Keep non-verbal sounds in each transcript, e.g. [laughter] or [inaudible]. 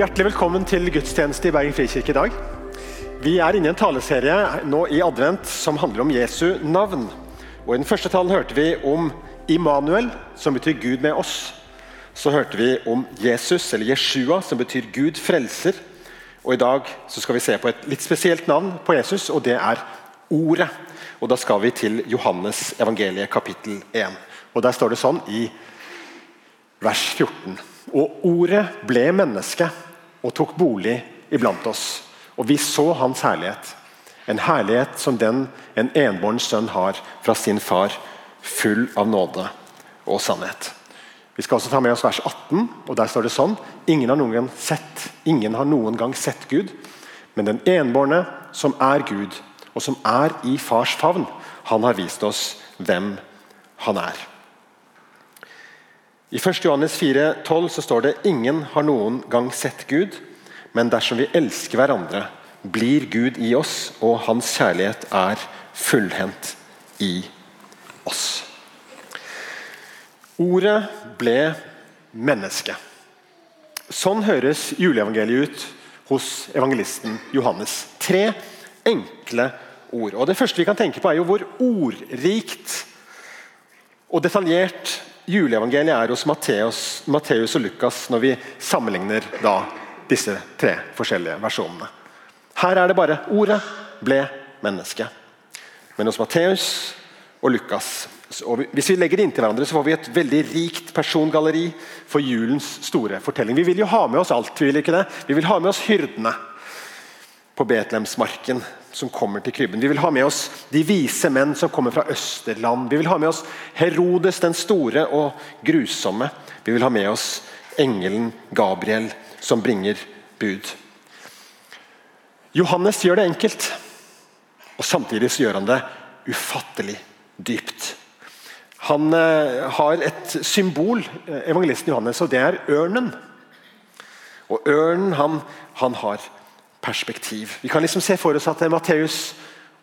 Hjertelig velkommen til gudstjeneste i Bergen frikirke i dag. Vi er inne i en taleserie nå i advent som handler om Jesu navn. Og I den første talen hørte vi om Immanuel, som betyr Gud med oss. Så hørte vi om Jesus, eller Jeshua, som betyr Gud frelser. Og I dag så skal vi se på et litt spesielt navn på Jesus, og det er Ordet. Og Da skal vi til Johannes evangeliet kapittel 1. Og Der står det sånn i vers 14. Og ordet ble menneske og tok bolig iblant oss. Og vi så hans herlighet. En herlighet som den en enbåren sønn har fra sin far, full av nåde og sannhet. Vi skal også ta med oss vers 18, og der står det sånn Ingen har noen gang sett, ingen har noen gang sett Gud, men den enbårne som er Gud, og som er i fars favn, han har vist oss hvem han er. I 1. Johannes 4, 12 så står det ingen har noen gang sett Gud, men dersom vi elsker hverandre, blir Gud i oss, og hans kjærlighet er fullhendt i oss. Ordet ble menneske. Sånn høres juleevangeliet ut hos evangelisten Johannes. Tre enkle ord. Og Det første vi kan tenke på, er jo hvor ordrikt og detaljert juleevangeliet er hos Matteus, og Lukas når vi sammenligner da disse tre forskjellige versjonene. Her er det bare ordet ble menneske. Men hos Matteus og Lukas og Hvis vi legger det inntil hverandre, så får vi et veldig rikt persongalleri for julens store fortelling. Vi vil jo ha med oss alt. Vi vil ikke det? Vi vil ha med oss hyrdene på Betlehemsmarken som kommer til krybben. Vi vil ha med oss de vise menn som kommer fra Østerland. Vi vil ha med oss Herodes den store og grusomme. Vi vil ha med oss engelen Gabriel som bringer bud. Johannes gjør det enkelt, og samtidig så gjør han det ufattelig dypt. Han eh, har et symbol, eh, evangelisten Johannes, og det er ørnen. Og Ørnen han, han har perspektiv. Vi kan liksom se for oss at Matteus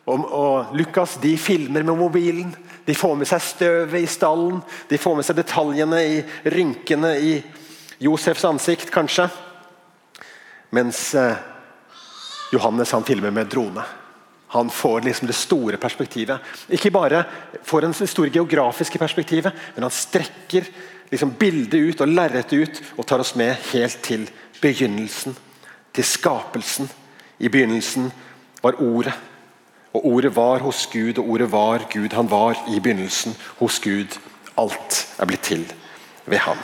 og, og, Lukas de filmer med mobilen. De får med seg støvet i stallen, de får med seg detaljene i rynkene i Josefs ansikt, kanskje. Mens eh, Johannes han filmer med drone. Han får liksom det store perspektivet. Ikke bare får han det store geografiske perspektivet, men han strekker liksom bildet ut og lerretet ut og tar oss med helt til begynnelsen. Til skapelsen. I begynnelsen var Ordet. Og Ordet var hos Gud, og Ordet var Gud. Han var i begynnelsen hos Gud. Alt er blitt til ved ham.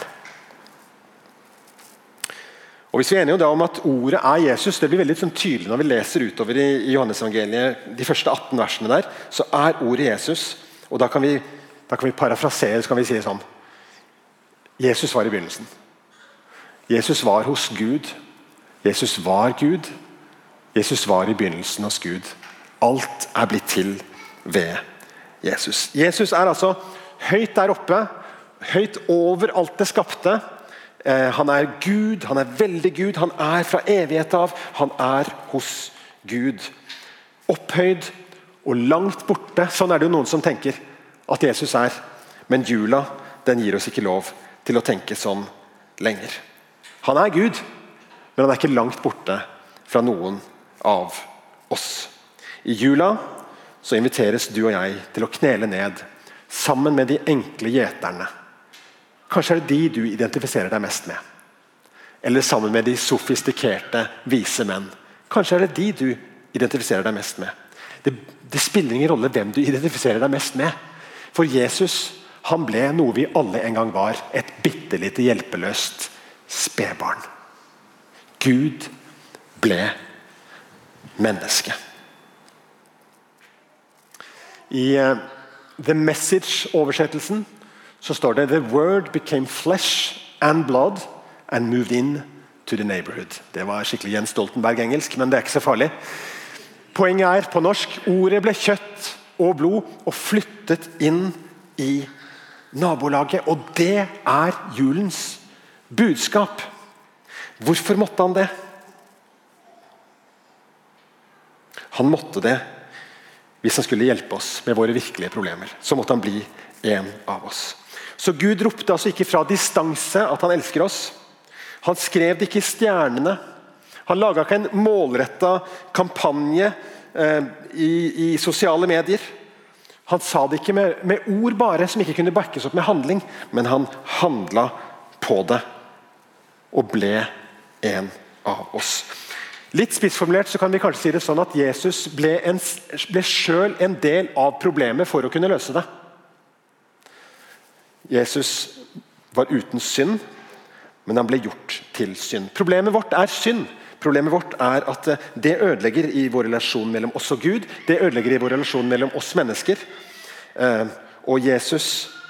Og Hvis vi er enige om at ordet er Jesus, det blir veldig sånn tydelig når vi leser utover i, i Johannes-evangeliet, de første 18 versene der, så er ordet Jesus. Og Da kan vi, da kan vi parafrasere så kan vi si sånn Jesus var i begynnelsen. Jesus var hos Gud. Jesus var Gud. Jesus var i begynnelsen hos Gud. Alt er blitt til ved Jesus. Jesus er altså høyt der oppe, høyt over alt det skapte. Eh, han er Gud, han er veldig Gud, han er fra evighet av. Han er hos Gud. Opphøyd og langt borte. Sånn er det jo noen som tenker at Jesus er. Men jula den gir oss ikke lov til å tenke sånn lenger. Han er Gud, men han er ikke langt borte fra noen av oss. I jula så inviteres du og jeg til å knele ned sammen med de enkle gjeterne Kanskje er det de du identifiserer deg mest med. Eller sammen med de sofistikerte, vise menn. Kanskje er det de du identifiserer deg mest med. Det, det spiller ingen rolle hvem du identifiserer deg mest med. For Jesus han ble noe vi alle en gang var. Et bitte lite hjelpeløst spedbarn. Gud ble menneske. I uh, The Message-oversettelsen så står det The word became flesh and blood and moved in to the neighborhood. Det var skikkelig Jens Stoltenberg-engelsk, men det er ikke så farlig. Poenget er på norsk ordet ble kjøtt og blod og flyttet inn i nabolaget. Og det er julens budskap. Hvorfor måtte han det? Han måtte det hvis han skulle hjelpe oss med våre virkelige problemer. Så måtte han bli en av oss. Så Gud ropte altså ikke fra distanse at han elsker oss. Han skrev det ikke i stjernene. Han laga ikke en målretta kampanje eh, i, i, sosiale medier. Han sa det ikke med, med, ord bare, som ikke kunne backes opp med handling, men han handla på det og ble en av oss. Litt spissformulert så kan vi kanskje si det sånn at Jesus ble, en, sjøl en del av problemet for å kunne løse det. Jesus var uten synd, men han ble gjort til synd. Problemet vårt er synd. Problemet vårt er at eh, det ødelegger i vår relasjon mellom oss og Gud. Det ødelegger i vår relasjon mellom oss mennesker. Eh, og Jesus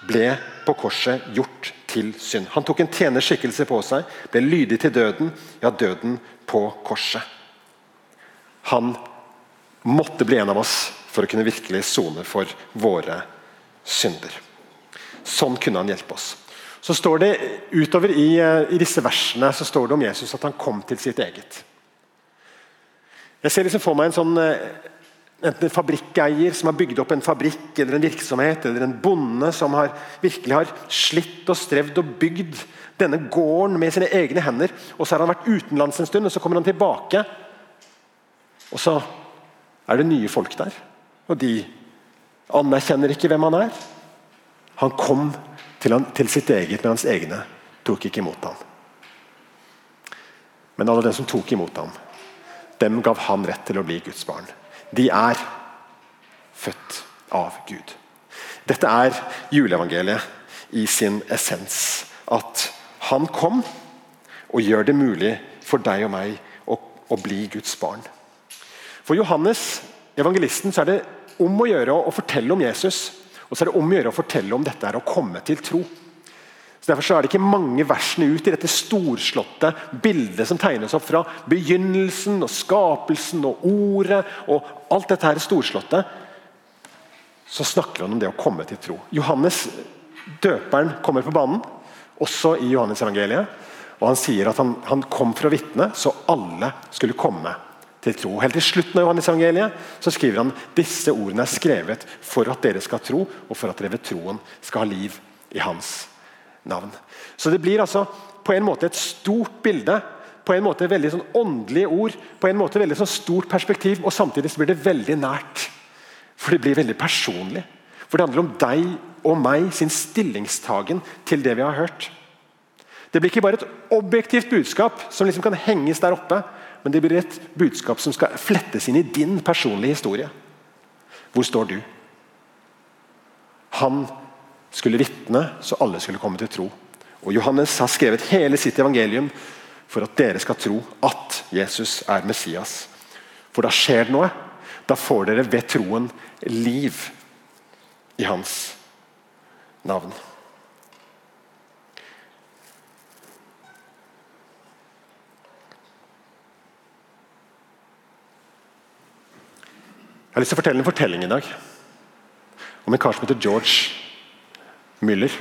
ble på korset gjort til synd. Han tok en tjenerskikkelse på seg, ble lydig til døden, ja, døden på korset. Han måtte bli en av oss for å kunne virkelig sone for våre synder. Sånn kunne han hjelpe oss. Så står det Utover i, eh, i, disse versene så står det om Jesus at han kom til sitt eget. Jeg ser liksom for meg en sånn eh, enten en fabrikkeier som har bygd opp en fabrikk eller en virksomhet, eller en bonde som har, virkelig har slitt og strevd og bygd denne gården med sine egne hender. og Så har han vært utenlands en stund, og så kommer han tilbake. Og så er det nye folk der. Og de anerkjenner ikke hvem han er. Han kom til, han, til sitt eget, men hans egne tok ikke imot ham. Men alle de som tok imot ham, dem gav han rett til å bli Guds barn. De er født av Gud. Dette er juleevangeliet i sin essens. At han kom og gjør det mulig for deg og meg å, å bli Guds barn. For Johannes, evangelisten, så er det om å gjøre å fortelle om Jesus og så er det om å gjøre å fortelle om dette er å komme til tro. Så Derfor så er det ikke mange versene ut i dette storslåtte bildet som tegnes opp fra begynnelsen og skapelsen og ordet og alt dette her storslåtte. Så snakker han om det å komme til tro. Johannes døperen kommer på banen, også i Johannes evangeliet. Og han sier at han, han kom for å vitne, så alle skulle komme til tro. Helt til slutten av Johannes evangeliet så skriver han disse ordene er skrevet for at dere skal tro, og for at dere ved troen skal ha liv i hans navn. Så det blir altså på en måte et stort bilde, på en måte veldig sånn åndelige ord, på en måte veldig sånn stort perspektiv, og samtidig så blir det veldig nært. For det blir veldig personlig. For det handler om deg og meg sin stillingstagen til det vi har hørt. Det blir ikke bare et objektivt budskap som liksom kan henges der oppe, men det blir et budskap som skal flettes inn i din personlige historie. Hvor står du? Han skulle vitne, så alle skulle komme til tro. Og Johannes har skrevet hele sitt evangelium for at dere skal tro at Jesus er Messias. For da skjer det noe. Da får dere ved troen liv i hans navn. Jeg har lyst til å fortelle en fortelling i dag om en kar som heter George Müller.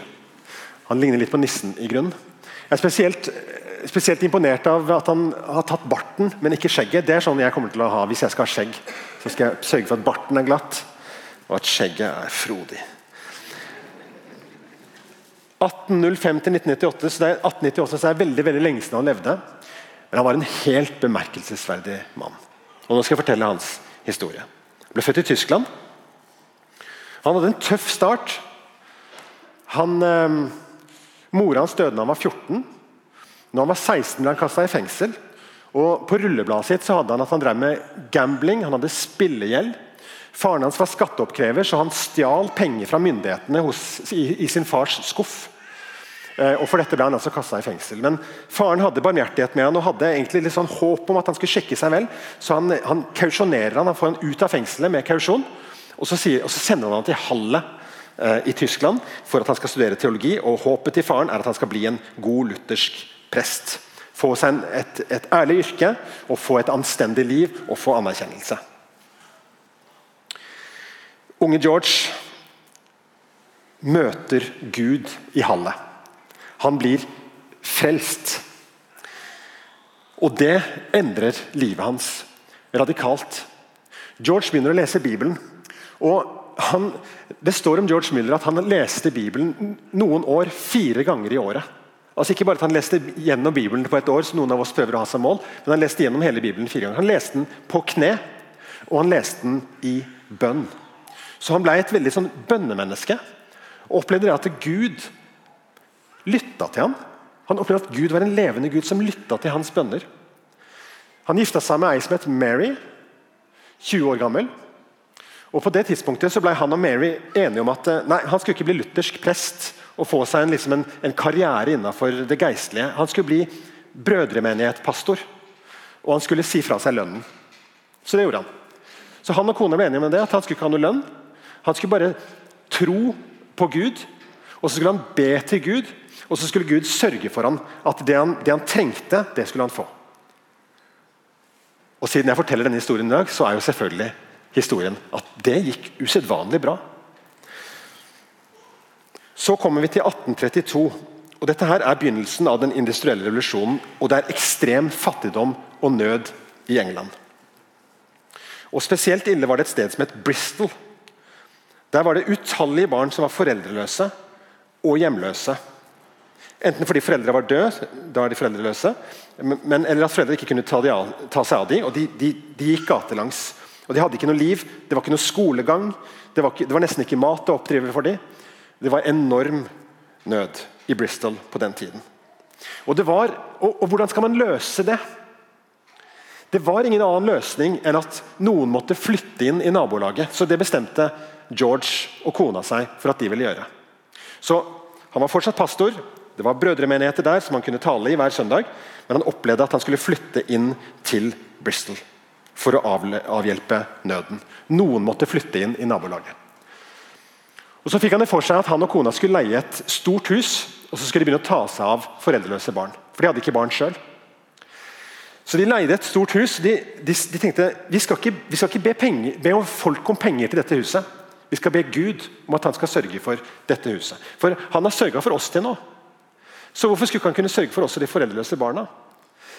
Han ligner litt på nissen i grunnen. Jeg er spesielt, spesielt, imponert av at han har tatt barten, men ikke skjegget. Det er sånn jeg kommer til å ha hvis jeg skal ha skjegg. Så skal jeg sørge for at barten er glatt, og at skjegget er frodig. 1805 til 1998, så det er 1898 så det er veldig veldig lenge siden han levde. Men han var en helt bemerkelsesverdig mann. Og Nå skal jeg fortelle hans historie Han ble født i Tyskland. Han hadde en tøff start. Han, eh, Mora hans døde da han var 14. Når han var 16 ble han kasta i fengsel. Og På rullebladet sitt så hadde han at han drev med gambling, han hadde spillegjeld. Faren hans var skatteoppkrever, så han stjal penger fra myndighetene hos, i, i sin fars skuff. Eh, og For dette ble han altså kasta i fengsel. Men Faren hadde barmhjertighet med han og hadde egentlig litt sånn håp om at han skulle sjekke seg vel. Så han, han kausjonerer han, han får han ut av fengselet med kausjon. Og så, sier, og så sender han han til Halle i Tyskland for at han skal studere teologi. og Håpet til faren er at han skal bli en god luthersk prest. Få seg et, et ærlig yrke, og få et anstendig liv og få anerkjennelse. Unge George møter Gud i hallet. Han blir frelst. Og det endrer livet hans radikalt. George begynner å lese Bibelen. og han, Det står om George Miller at han leste Bibelen noen år fire ganger i året. Altså Ikke bare at han leste gjennom Bibelen på et år, som noen av oss prøver å ha som mål, men han leste gjennom hele Bibelen fire ganger. Han leste den på kne, og han leste den i bønn. Så han ble et veldig sånn bønnemenneske. Og opplevde det at Gud lytta til ham. Han opplevde at Gud var en levende Gud som lytta til hans bønner. Han gifta seg med ei som het Mary, 20 år gammel. Og På det tidspunktet så ble han og Mary enige om at eh, nei, han skulle ikke bli luthersk prest og få seg en, liksom en, en karriere innenfor det geistlige. Han skulle bli brødremenighetspastor, og han skulle si fra seg lønnen. Så det gjorde han. Så Han og kona ble enige om det, at han skulle ikke ha noe lønn. Han skulle bare tro på Gud, og så skulle han be til Gud. Og så skulle Gud sørge for ham at det han, det han trengte, det skulle han få. Og Siden jeg forteller denne historien i dag, så er jo selvfølgelig historien at det gikk usedvanlig bra. Så kommer vi til 1832. og Dette her er begynnelsen av den industrielle revolusjonen. og Det er ekstrem fattigdom og nød i England. Og Spesielt ille var det et sted som het Bristol. Der var det utallige barn som var foreldreløse og hjemløse. Enten fordi foreldre var døde, da er de foreldreløse, men, eller at foreldre ikke kunne ta, av, ta seg av dem. og de, de, de gikk gatelangs og De hadde ikke noe liv, det var ikke noe skolegang, det var, ikke, det var nesten ikke mat å oppdrive for dem. Det var enorm nød i Bristol på den tiden. Og, var, og, og Hvordan skal man løse det? Det var ingen annen løsning enn at noen måtte flytte inn i nabolaget. Så det bestemte George og kona seg for at de ville gjøre. Så Han var fortsatt pastor, det var brødremenigheter der som han kunne tale i hver søndag, men han opplevde at han skulle flytte inn til Bristol for å avhjelpe nøden. Noen måtte flytte inn i nabolaget. Og Så fikk han det for seg at han og kona skulle leie et stort hus og så skulle de begynne å ta seg av foreldreløse barn. For de hadde ikke barn sjøl. Så de leide et stort hus. De, de, de tenkte vi skal ikke, vi skal ikke be, penger, be folk om penger til dette huset. Vi skal be Gud om at han skal sørge for dette huset. For han har sørga for oss til nå. Så hvorfor skulle ikke han kunne sørge for oss og de foreldreløse barna?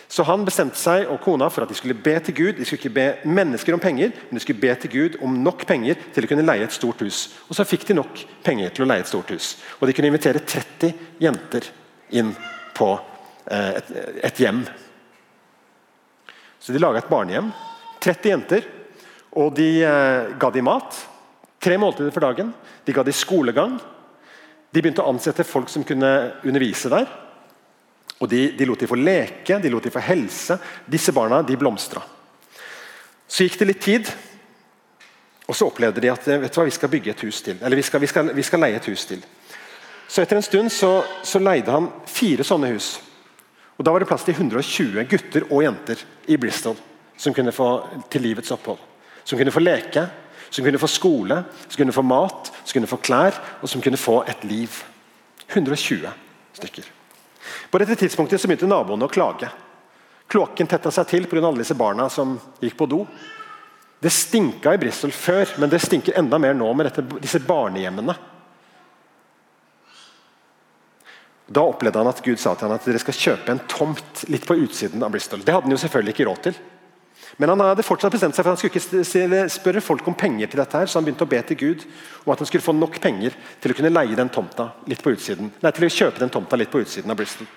Så han bestemte seg og kona for at de skulle be til Gud. De skulle ikke be mennesker om penger, men de skulle be til Gud om nok penger til å kunne leie et stort hus. Og så fikk de nok penger til å leie et stort hus. Og de kunne invitere 30 jenter inn på eh, et, et, hjem. Så de laga et barnehjem. 30 jenter. Og de eh, ga dem mat. Tre måltider for dagen. De ga dem skolegang. De begynte å ansette folk som kunne undervise der. Og de, de, lot de få leke, de lot de få helse. Disse barna de blomstra. Så gikk det litt tid, og så opplevde de at vet du hva, vi skal bygge et hus til. Eller vi skal, vi skal, vi skal leie et hus til. Så Etter en stund så, så, leide han fire sånne hus. Og Da var det plass til 120 gutter og jenter i Bristol som kunne få til livets opphold. Som kunne få leke, som kunne få skole, som kunne få mat, som kunne få klær og som kunne få et liv. 120 stykker. På dette tidspunktet så begynte naboene å klage. Kloakken tetta seg til pga. alle disse barna som gikk på do. Det stinka i Bristol før, men det stinker enda mer nå med dette, disse barnehjemmene. Da opplevde han at Gud sa til han at dere skal kjøpe en tomt litt på utsiden av Bristol. Det hadde han jo selvfølgelig ikke råd til. Men han hadde fortsatt bestemt seg for han skulle ikke spørre folk om penger til dette, her, så han begynte å be til Gud om at han skulle få nok penger til å kunne leie den tomta litt på utsiden. Nei, til å kjøpe den tomta litt på utsiden av Bristol.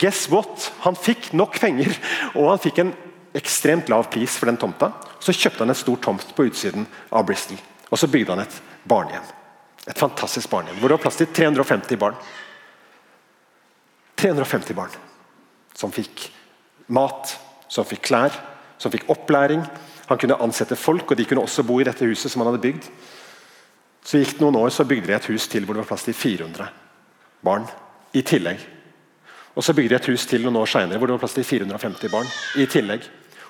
Guess what? Han fikk nok penger, og han fikk en ekstremt lav pris for den tomta. Så kjøpte han en stor tomt på utsiden av Bristol. Og så bygde han et barnehjem. Et fantastisk barnehjem hvor det var plass til 350 barn. 350 barn som fikk mat, som fikk klær, som fikk opplæring. Han kunne ansette folk, og de kunne også bo i dette huset som han hadde bygd. Så gikk det noen år, så bygde de et hus til hvor det var plass til 400 barn i tillegg. Og Så bygde de et hus til noen år senere hvor det var plass til 450 barn. i tillegg.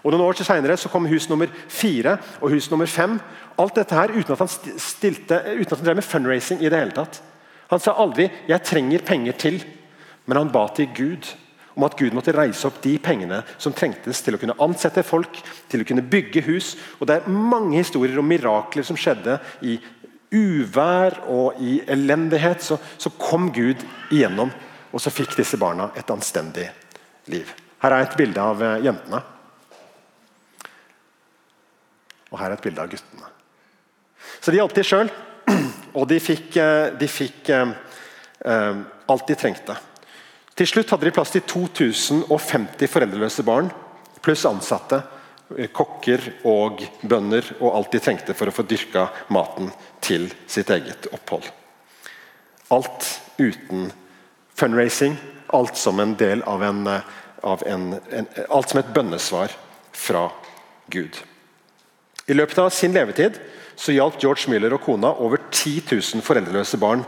Og Noen år senere så kom hus nummer fire og hus nummer fem. Alt dette her uten at han, stilte, uten at han drev med fundraising i det hele tatt. Han sa aldri 'jeg trenger penger til', men han ba til Gud om at Gud måtte reise opp de pengene som trengtes til å kunne ansette folk, til å kunne bygge hus. Og Det er mange historier om mirakler som skjedde i uvær og i elendighet. Så, så kom Gud igjennom og så fikk disse barna et anstendig liv. Her er et bilde av eh, jentene. Og her er et bilde av guttene. Så de hjalp til sjøl, [clears throat] og de fikk, eh, de fikk eh, alt de trengte. Til slutt hadde de plass til 2050 foreldreløse barn, pluss ansatte, kokker og bønder og alt de trengte for å få dyrka maten til sitt eget opphold. Alt uten fundraising, alt som en del av en, av en, en Alt som et bønnesvar fra Gud. I løpet av sin levetid så hjalp George Müller og kona over 10 000 foreldreløse barn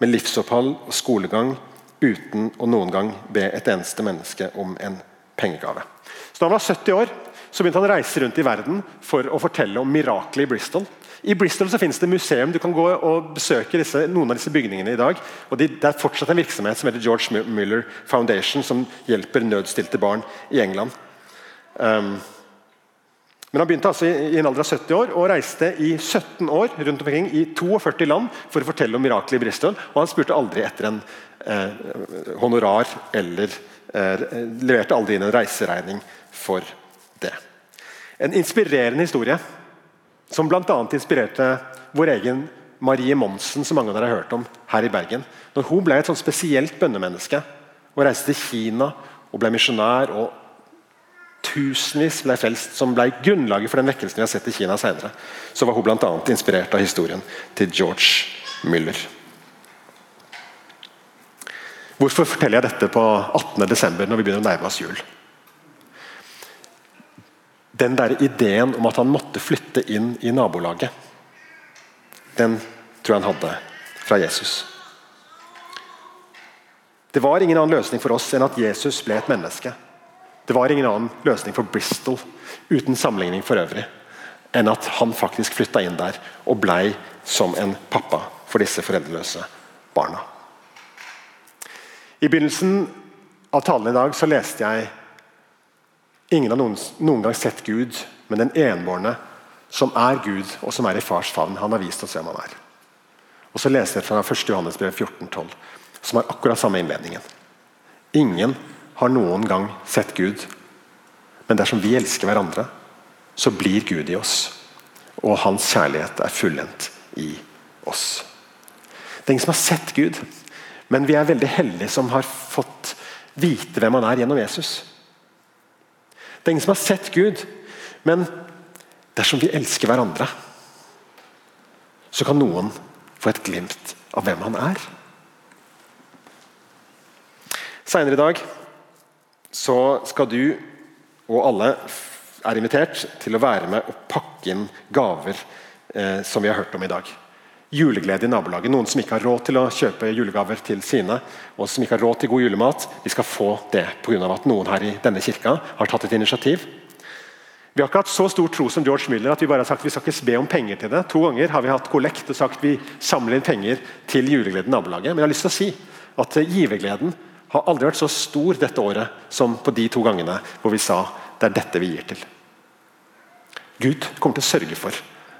med livsopphold skolegang uten å noen gang be et eneste menneske om en pengegave. Så Da han var 70 år, så begynte han å reise rundt i verden for å fortelle om miraklet i Bristol. I Bristol så finnes det museum. Du kan gå og besøke disse, noen av disse bygningene i dag. og Det er fortsatt en virksomhet som heter George Muller Foundation, som hjelper nødstilte barn i England. Um, men Han begynte altså i en alder av 70 år og reiste i 17 år rundt omkring i 42 land for å fortelle om mirakelet i Bristol. og Han spurte aldri etter en eh, honorar eller eh, leverte aldri inn en reiseregning for det. En inspirerende historie som bl.a. inspirerte vår egen Marie Monsen, som mange av dere har hørt om her i Bergen. Når hun ble et sånn spesielt bønnemenneske og reiste til Kina og ble misjonær og tusenvis ble frelst, som ble grunnlaget for den vekkelsen vi har sett i Kina senere, så var hun bl.a. inspirert av historien til George Müller. Hvorfor forteller jeg dette på 18.12. når vi begynner å nærme oss jul? Den der ideen om at han måtte flytte inn i nabolaget, den tror jeg han hadde fra Jesus. Det var ingen annen løsning for oss enn at Jesus ble et menneske. Det var ingen annen løsning for Bristol, uten sammenligning for øvrig, enn at han faktisk flytta inn der og blei som en pappa for disse foreldreløse barna. I begynnelsen av talen i dag så leste jeg Ingen har noen, noen gang sett Gud, men den enbårne som er Gud, og som er i fars favn. Han har vist oss hvem han er. Og Så leser jeg fra 1. Johannes brev 14,12, som har akkurat samme innledningen. Ingen har noen gang sett Gud. Men dersom vi elsker hverandre, så blir Gud i oss. Og hans kjærlighet er fullendt i oss. Det er ingen som har sett Gud, men vi er veldig heldige som har fått vite hvem han er gjennom Jesus. Det er ingen som har sett Gud, men dersom vi elsker hverandre, så kan noen få et glimt av hvem han er. Seinere i dag så skal du og alle er invitert til å være med og pakke inn gaver eh, som vi har hørt om i dag. Juleglede i nabolaget. Noen som ikke har råd til å kjøpe julegaver til sine, og som ikke har råd til god julemat, de skal få det pga. at noen her i denne kirka har tatt et initiativ. Vi har ikke hatt så stor tro som George Miller at vi bare har sagt vi skal ikke be om penger til det. To ganger har vi hatt kollekt og sagt vi samler inn penger til julegleden i nabolaget. Men jeg har lyst til å si at givergleden har aldri vært så stor dette året som på de to gangene hvor vi sa det er dette vi gir til. Gud kommer til å sørge for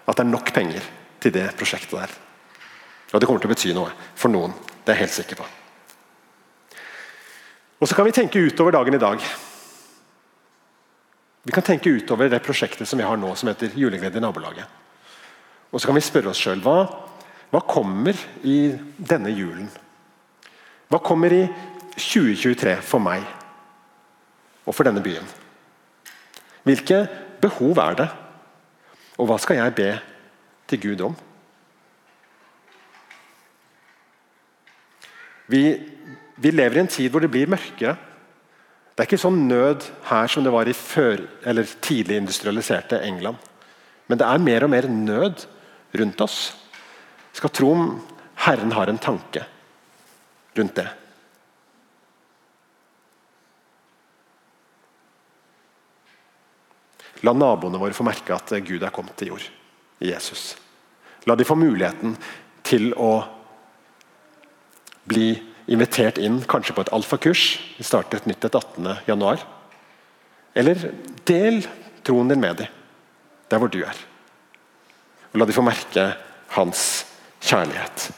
at det er nok penger til det prosjektet der. Og det kommer til å bety noe for noen. Det er jeg helt sikker på. Og Så kan vi tenke utover dagen i dag. Vi kan tenke utover det prosjektet som vi har nå, som heter Juleglede i nabolaget. Og så kan vi spørre oss sjøl hva, hva kommer i denne julen? Hva kommer i 2023 for meg og for denne byen? Hvilke behov er det? Og hva skal jeg be til Gud om? Vi, vi lever i en tid hvor det blir mørkere. Det er ikke sånn nød her som det var i før, eller tidlig industrialiserte England. Men det er mer og mer nød rundt oss. Vi skal tro om Herren har en tanke rundt det. La naboene våre få merke at Gud er kommet til jord i Jesus. La de få muligheten til å bli invitert inn, kanskje på et alfakurs. Vi starter et nytt et 18.1. Eller del troen din med dem, der hvor du er. Og la de få merke hans kjærlighet.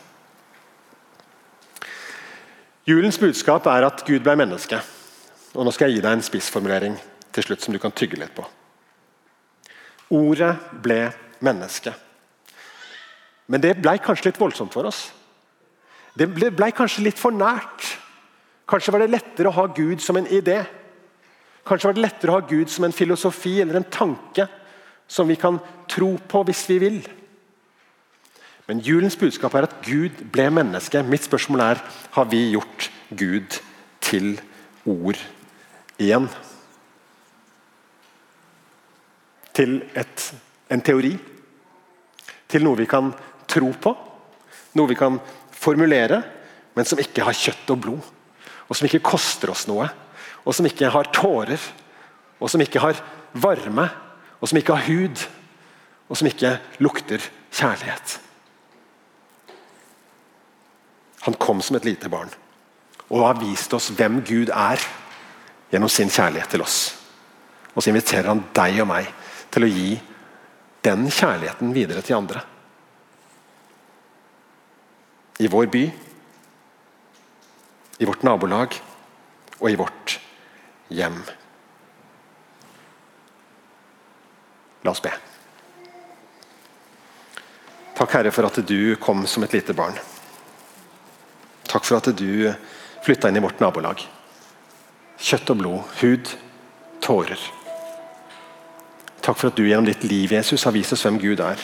Julens budskap er at Gud ble menneske. Og Nå skal jeg gi deg en spissformulering til slutt som du kan tygge litt på. Ordet ble menneske. Men det ble kanskje litt voldsomt for oss. Det ble, ble kanskje litt for nært. Kanskje var det lettere å ha Gud som en idé. Kanskje var det lettere å ha Gud som en filosofi eller en tanke som vi kan tro på hvis vi vil. Men julens budskap er at Gud ble menneske. Mitt spørsmål er har vi gjort Gud til ord igjen. Til et, en teori. Til noe vi kan tro på. Noe vi kan formulere, men som ikke har kjøtt og blod. Og som ikke koster oss noe. Og som ikke har tårer. Og som ikke har varme. Og som ikke har hud. Og som ikke lukter kjærlighet. Han kom som et lite barn og har vist oss hvem Gud er gjennom sin kjærlighet til oss. Og så inviterer han deg og meg til å gi den kjærligheten videre til andre. I vår by, i vårt nabolag og i vårt hjem. La oss be. Takk, Herre, for at du kom som et lite barn. Takk for at du flytta inn i vårt nabolag. Kjøtt og blod, hud, tårer. Takk for at du gjennom ditt liv Jesus, har vist oss hvem Gud er.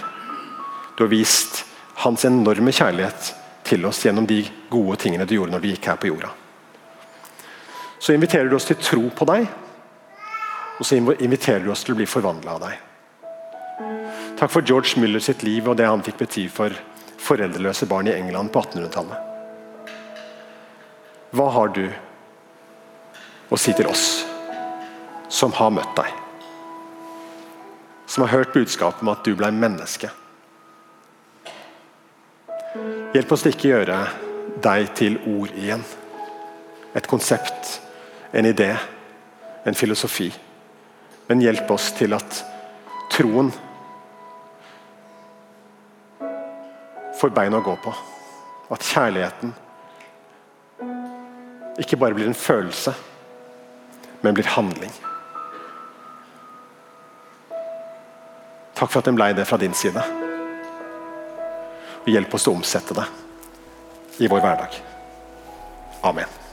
Du har vist hans enorme kjærlighet til oss gjennom de gode tingene du gjorde når du gikk her på jorda. Så inviterer du oss til tro på deg, og så inviterer du oss til å bli forvandla av deg. Takk for George Müller sitt liv og det han fikk bety for foreldreløse barn i England på 1800-tallet. Hva har du å si til oss som har møtt deg? Som har hørt budskapet om at du ble menneske? Hjelp oss til ikke gjøre deg til ord igjen. Et konsept, en idé, en filosofi. Men hjelp oss til at troen får bein å gå på. At kjærligheten ikke bare blir en følelse, men blir handling. Takk for at den ble det fra din side. Og hjelp oss til å omsette det i vår hverdag. Amen.